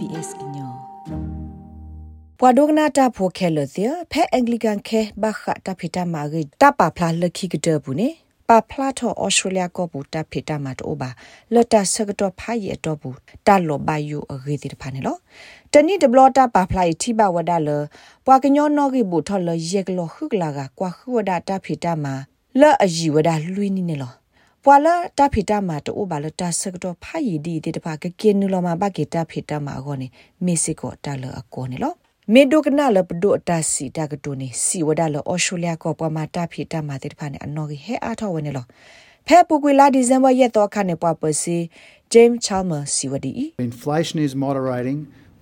SBS inyo ပဝဒကနာတာဖိုခဲလသဖဲအင်္ဂလိကန်ခဲဘခတာဖီတာမာဂီတာပါဖလာလခိကဒဘူးနေပါဖလာတော့ဩစတြေးလျကောဘူးတာဖီတာမာတော့ဘာလတ်တာဆကတော့ဖိုင်ရတော့ဘူးတာလောဘယူအဂေတိဖာနေလောတနိဒဘလတာပါဖလာတီဘဝဒါလပွာကညောနောဂီဘူးထော်လရက်ကလောခုကလာကကွာခုဝဒါတာဖီတာမာလောအကြီးဝဒါလွီးနေနေလော ပွာလာတာဖီတာမာတိုဘာလတာဆကတော့ဖိုင်ဒီတေတပါကကင်းနူလောမှာဘကေတာဖီတာမာဂောနေမက်ဆီကိုတာလအကောနေလောမေဒုကနာလပဒုတာစီတာကတိုနေစီဝဒါလအော်စတြေးလျကောပမာတာဖီတာမာတေတပါနေအနော်ကြီးဟဲအားထောဝနေလောဖဲပူကွေလာဒီဇင်ဘာရက်တော့ခနဲ့ပွားပစီ James Chalmers စီဝဒီ Inflation is moderating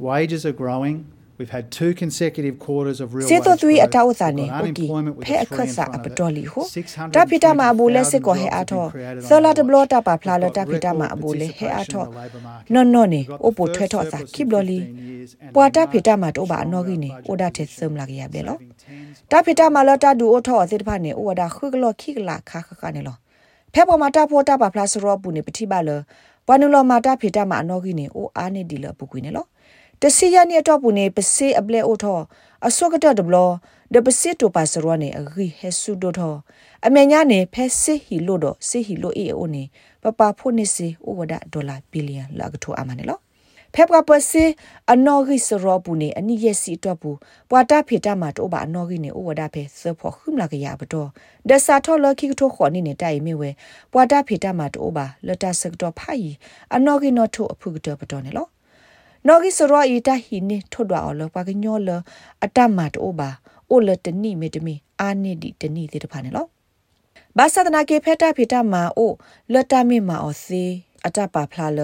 wages are growing We've had two consecutive quarters of real wage growth. Seto a tawo sane oki phe akhasa apatoli ho. Ta phita ma abule se ko he atho. Sola de blo ta pa phla lo ta phita ma abule he atho. No no ne opo thwe tho sa kibloli. Pwa ta phita ma to ba no gi ne oda the sum la ya be lo. Ta phita ma lo ta du o tho se de pha ne o da khu glo khi gla kha kha ka ne lo. Phe po ma ta pho ta pa phla so ro pu ne pthi ba lo. Pwa nu lo ma ta phita ma no gi ne o a ne di lo pu kui ne lo. တစီရနီတော့ပူနေပစေအပလေအိုထောအစောကတဒဘလဒပစေတိုပါစရောနေအဂီဟဲဆူဒိုထောအမေညာနေဖဲစစ်ဟီလို့တော့စစ်ဟီလို့အေအိုနေပပဖို့နေစီအိုဝဒဒေါ်လာဘီလီယံလာကထောအမနေလောဖက်ပကပစေအနော်ဂီစရောပူနေအနိယစီတော့ပူပွာတာဖေတာမှာတော့ပါအနော်ဂီနေအိုဝဒဖဲဆဖို့ခုမလာကရပတော့ဒဆာထောလခိကထောခေါနေနေတိုင်မေဝဲပွာတာဖေတာမှာတော့ပါလတာစကတော့ဖိုင်အနော်ဂီနော်ထိုအဖုကတော့ပတော့နေလော နော်ဂီစရောအီတာဟီနေထွတ်တော်အော်လပကညောလအတမတ်အိုဘာအိုလတနိမေတမီအာနိဒီတနိတေတဖာနေလောဘာသဒနာကေဖက်တာဖေတာမာအိုလတမီမာအောစီအတပါဖလာလ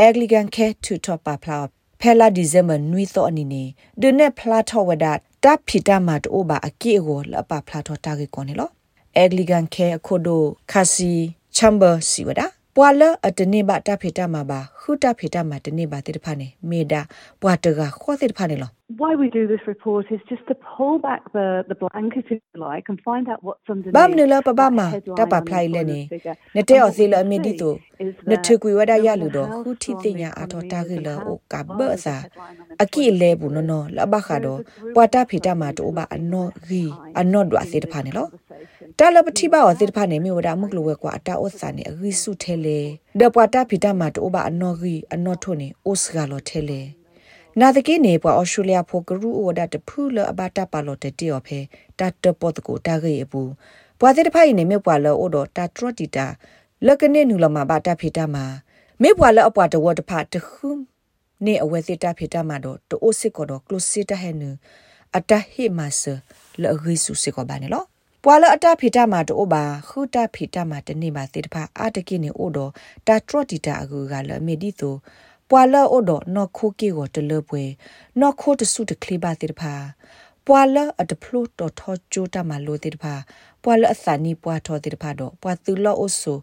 အဂလီဂန်ခဲတူတော့ပါဖလာဖဲလာဒီဇမနွီသောအနီနေဒုနဲ့ဖလာထောဝဒတပ်ဖီတာမာတိုဘာအကေကိုလပဖလာထောတာကေကောနေလောအဂလီဂန်ခဲအခုဒိုခါစီချမ်ဘာစီဝဒါ ပွာလအတနေဘတာဖေတာမှာပါခုတာဖေတာမှာတနေပါတိတဖာနေမေဒါပွာတကခေါ်တိတဖာနေလော why we do this report is just to pull back the the blanket if you like and find out what's underneath bam ne la pa ba ma ta pa phlai le ne ne te o se la me di to ne thu kwi wa da ya lu do khu thi ti nya a tho ta ge la o ka ba sa a ki le bu no no la ba kha do pwa ta phi ta ma to ba ano gi ano dwa se ta pha ne lo တာလ ပတိပါဝသေတဖာနေမြေဝဒမှုကလဝဲကွာအတာဩစာနေအဂိစုထဲလေဒပွာတာဖီတာမတိုဘာအနော်ဂီအနော်ထုံနေဩစဂါလောထဲလေနာတကေနေပွာဩစတြေးလျဖိုကရူဩဒတဖူလအဘတာပါလောတတေော်ဖေတတ်တပတ်ကိုတာဂေအပူပွာသေတဖာနေမြေပွာလောဩဒတာထရတီတာလကနေနူလမဘာတာဖီတာမမေပွာလအပွာတဝတဖာတခုနေအဝဲသေတာဖီတာမတော့တိုးစစ်ကောတော့ကလုစစ်တဟဲနူအတဟိမဆလဂိစုစစ်ကောဘာနေလော ပွာလအတဖီတာမာတိုဘာခုတဖီတာမာတနေပါသေတဖာအာတကိနေအိုတော့တာထရတီတာအကူကလမေဒီတိုပွာလအိုတော့နော်ခိုကေကိုတလပွဲနော်ခိုတဆုတကလေးပါသေတဖာပွာလအတဖလို့တော်ထောချိုးတမလို့သေတဖာပွာလအသနီပွာထောသေတဖာတော့ပွာသူလောအိုဆို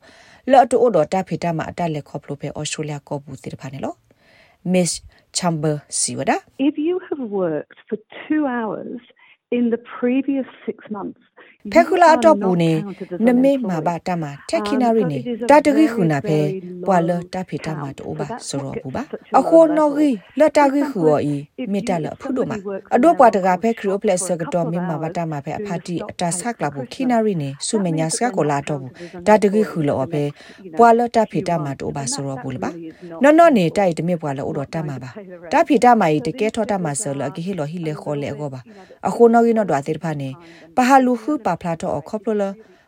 လော်တိုအိုတော့တဖီတာမာအတလက်ခေါပလို့ပဲအော်စတြေးလျကောဘူးသေတဖာနေလို့ Miss Chamber Siwada If you have worked for 2 hours in the previous 6 months ဖက်ခူလာတော့ပူနေနမေမာဘာတမတက်ခိနာရီနေတာတဂိခုနာဖဲပွာလတဖေတာမတိုးပါဆိုတော့ဘူးပါအခုနော်ဂီလက်တဂိခူရောဤမေတ္တလဖုဒိုမှာအတော့ပွာတကဖဲခရီယိုပလက်ဆကတော့မေမာဘာတမဖဲအဖာတီအတာဆက်ကလာဘူးခိနာရီနေဆုမညာစကကိုလာတော့ဘူးဒါတဂိခူလောဖဲပွာလတဖေတာမတိုးပါဆိုတော့ဘူးလပါနော်နော်နေတိုက်တမြပွာလဥတော်တမပါတဖေတာမဤတကဲထောတမဆလအကိဟီလောဟီလေခေါ်လေကောပါအခုနော်ဂီနော်ဒွာသေးဖာနေပဟာလူခုပါဖလာတော့ခေါပလလ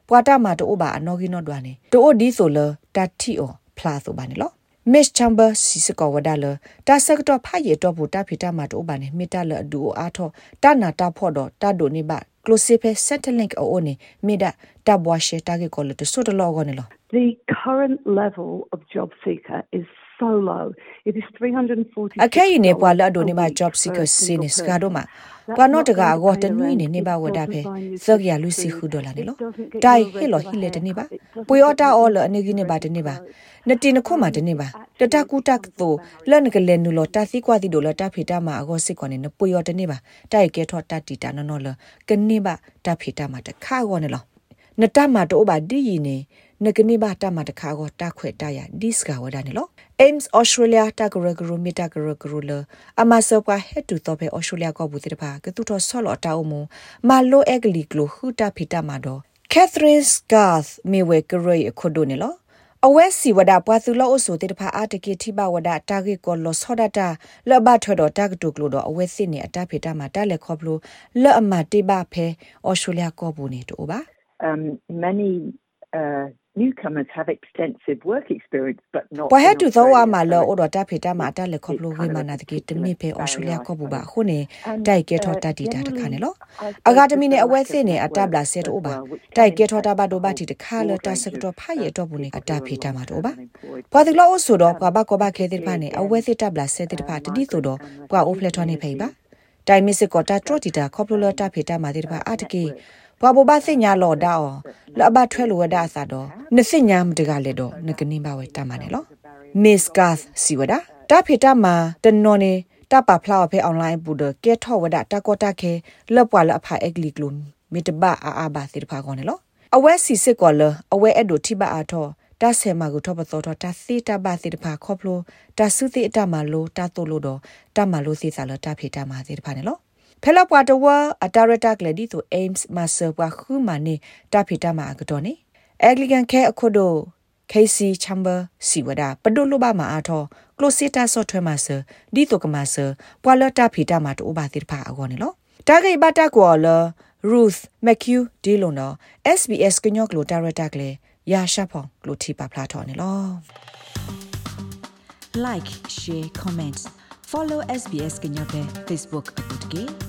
ပွာတာမာတိုဘာအနော်ဂီနော်ဒွာနေတိုဒီဆိုလတတီအောဖလာဆိုပါနေလော Miss Chamber စီစကောဝဒါလတာဆက်တော့ဖာရီတော့ဘူတာဖီတာမာတိုဘာနေမီတာလအဒူအားထောတာနာတာဖော့တော့တာဒိုနေပါ close pe satellite o one meda ta bwa she ta ge ko le to so to lo go ne lo the current level of job seeker is so low it is 340 akai ne bwa la do ne ma job seeker sin ska do ma ပနောတကာကောတနွိနေနေပါဝဒဖဲစောကရလူစီခုဒေါ်လာနေလို့တိုင်ဟေလောဟိလေတနေပါပွေအော်တာအော်လအနေကြီးနေပါတနေပါနတင်ခုမှတနေပါတတကူတက်သိုလန်ကလေနူလောတာစီကွာတီဒိုလတာဖေတာမှာအကောစစ်ကောနေနပွေအော်တနေပါတိုက်ကဲထောတတီတာနော်နော်လကနေပါတာဖေတာမှာတခါကောနေလော နတမတိုးပါဒီရီနေနဂနိဘာတမတခါကိုတခွဲ့တရဒီစကဝဒနေလော aims australia တကရဂရမီတကရဂရလအမဆောကဟက်တူတော့ပဲ australia ကဘူးတဲ့ပါကတူတော့ဆောလော်တောက်မမလိုအက်ကလီကလိုဟူတာဖီတာမတော့ catherine scarth မေဝဲကရခုဒိုနေလောအဝဲစီဝဒပွားသူလို့အဆိုတေတဖာအတကေတိဘဝဒတာဂေကောလောဆောဒတာလဘထွေတော့တာဂတုကလို့တော့အဝဲစစ်နေအတဖေတာမှာတက်လက်ခေါပလို့လက်အမတေဘဖဲအော်စတြေးလျကောဘူးနေတူပါ um many uh newcomers have extensive work experience but not ဘဟတူသောဝမှာလောအော်တော့တဖေတာမှာတက်လက်ခေါပလို့ဝေမနာတကေတမိဖဲအော်စတြေးလျကောဘူးပါခုနေတိုက်ကဲထော်တတ်တီတာတခါနေလောအဂါဒမီနဲ့အဝဲစစ်နေအတဘလာဆက်တော့ပါတိုက်ကဲထော်တာဘဒိုဘတီတခါလတဆကတော့ဖာရတော့ဘူးနေအတဖေတာမှာတော့ပါဘာတိလောဆိုတော့ကဘာကဘာခဲတဲ့ပါနေအဝဲစစ်တဘလာဆက်တဲ့ပါတတိဆိုတော့ကွာအိုဖလက်ထွန်နေဖိပါတိုင်မစ်စကောတာထရတီတာခေါပလိုတာဖေတာမှာတဲ့ပါအတကေ ဘွာဘဘစညာလော်ဒါအောလဘထွဲလိုဝဒါစာတော့နစညာမတကလည်းတော့နကနိဘဝတမနဲ့လော Miss Garth စီဝဒါတာဖေတာမှာတနော်နေတပဖလာဖေအွန်လိုင်းပူဒကဲထောဝဒါတကောတာခဲလပွာလအဖာအက်ဂလီကလုံမီတဘအာအာဘာစီဖာကောနေလောအဝဲစီစစ်ကောလအဝဲအဲ့ဒိုတိဘအာထောတာဆေမာကိုထောပသောတာစီတာဘာစီတဖာခေါပလိုတာစုတိအတမလိုတာတိုလိုတော့တမလိုစီစာလတာဖေတာမာစီတဖာနေလော ဖဲလပွားတဝအတာရတာကလဒီတို aims မဆပွားခုမနေတာဖိတမအကတော့နေအဂလီကန်ခဲအခုတို့ KC Chamber စီဝဒပဒုလဘမအားထော Closita software မှာစဒီတိုကမဆပွာလတာဖိတမတိုဘာတိဖာအကောနေလောတာဂိဘတာကောလ Ruth McHugh ဒီလိုနော် SBS ကညော့ကလိုတာရတာကလေရာရှာဖောင်ကလိုတီပါဖလာထော်နေလော like share comments follow SBS ကညော့ပဲ Facebook အပုတ်ကေ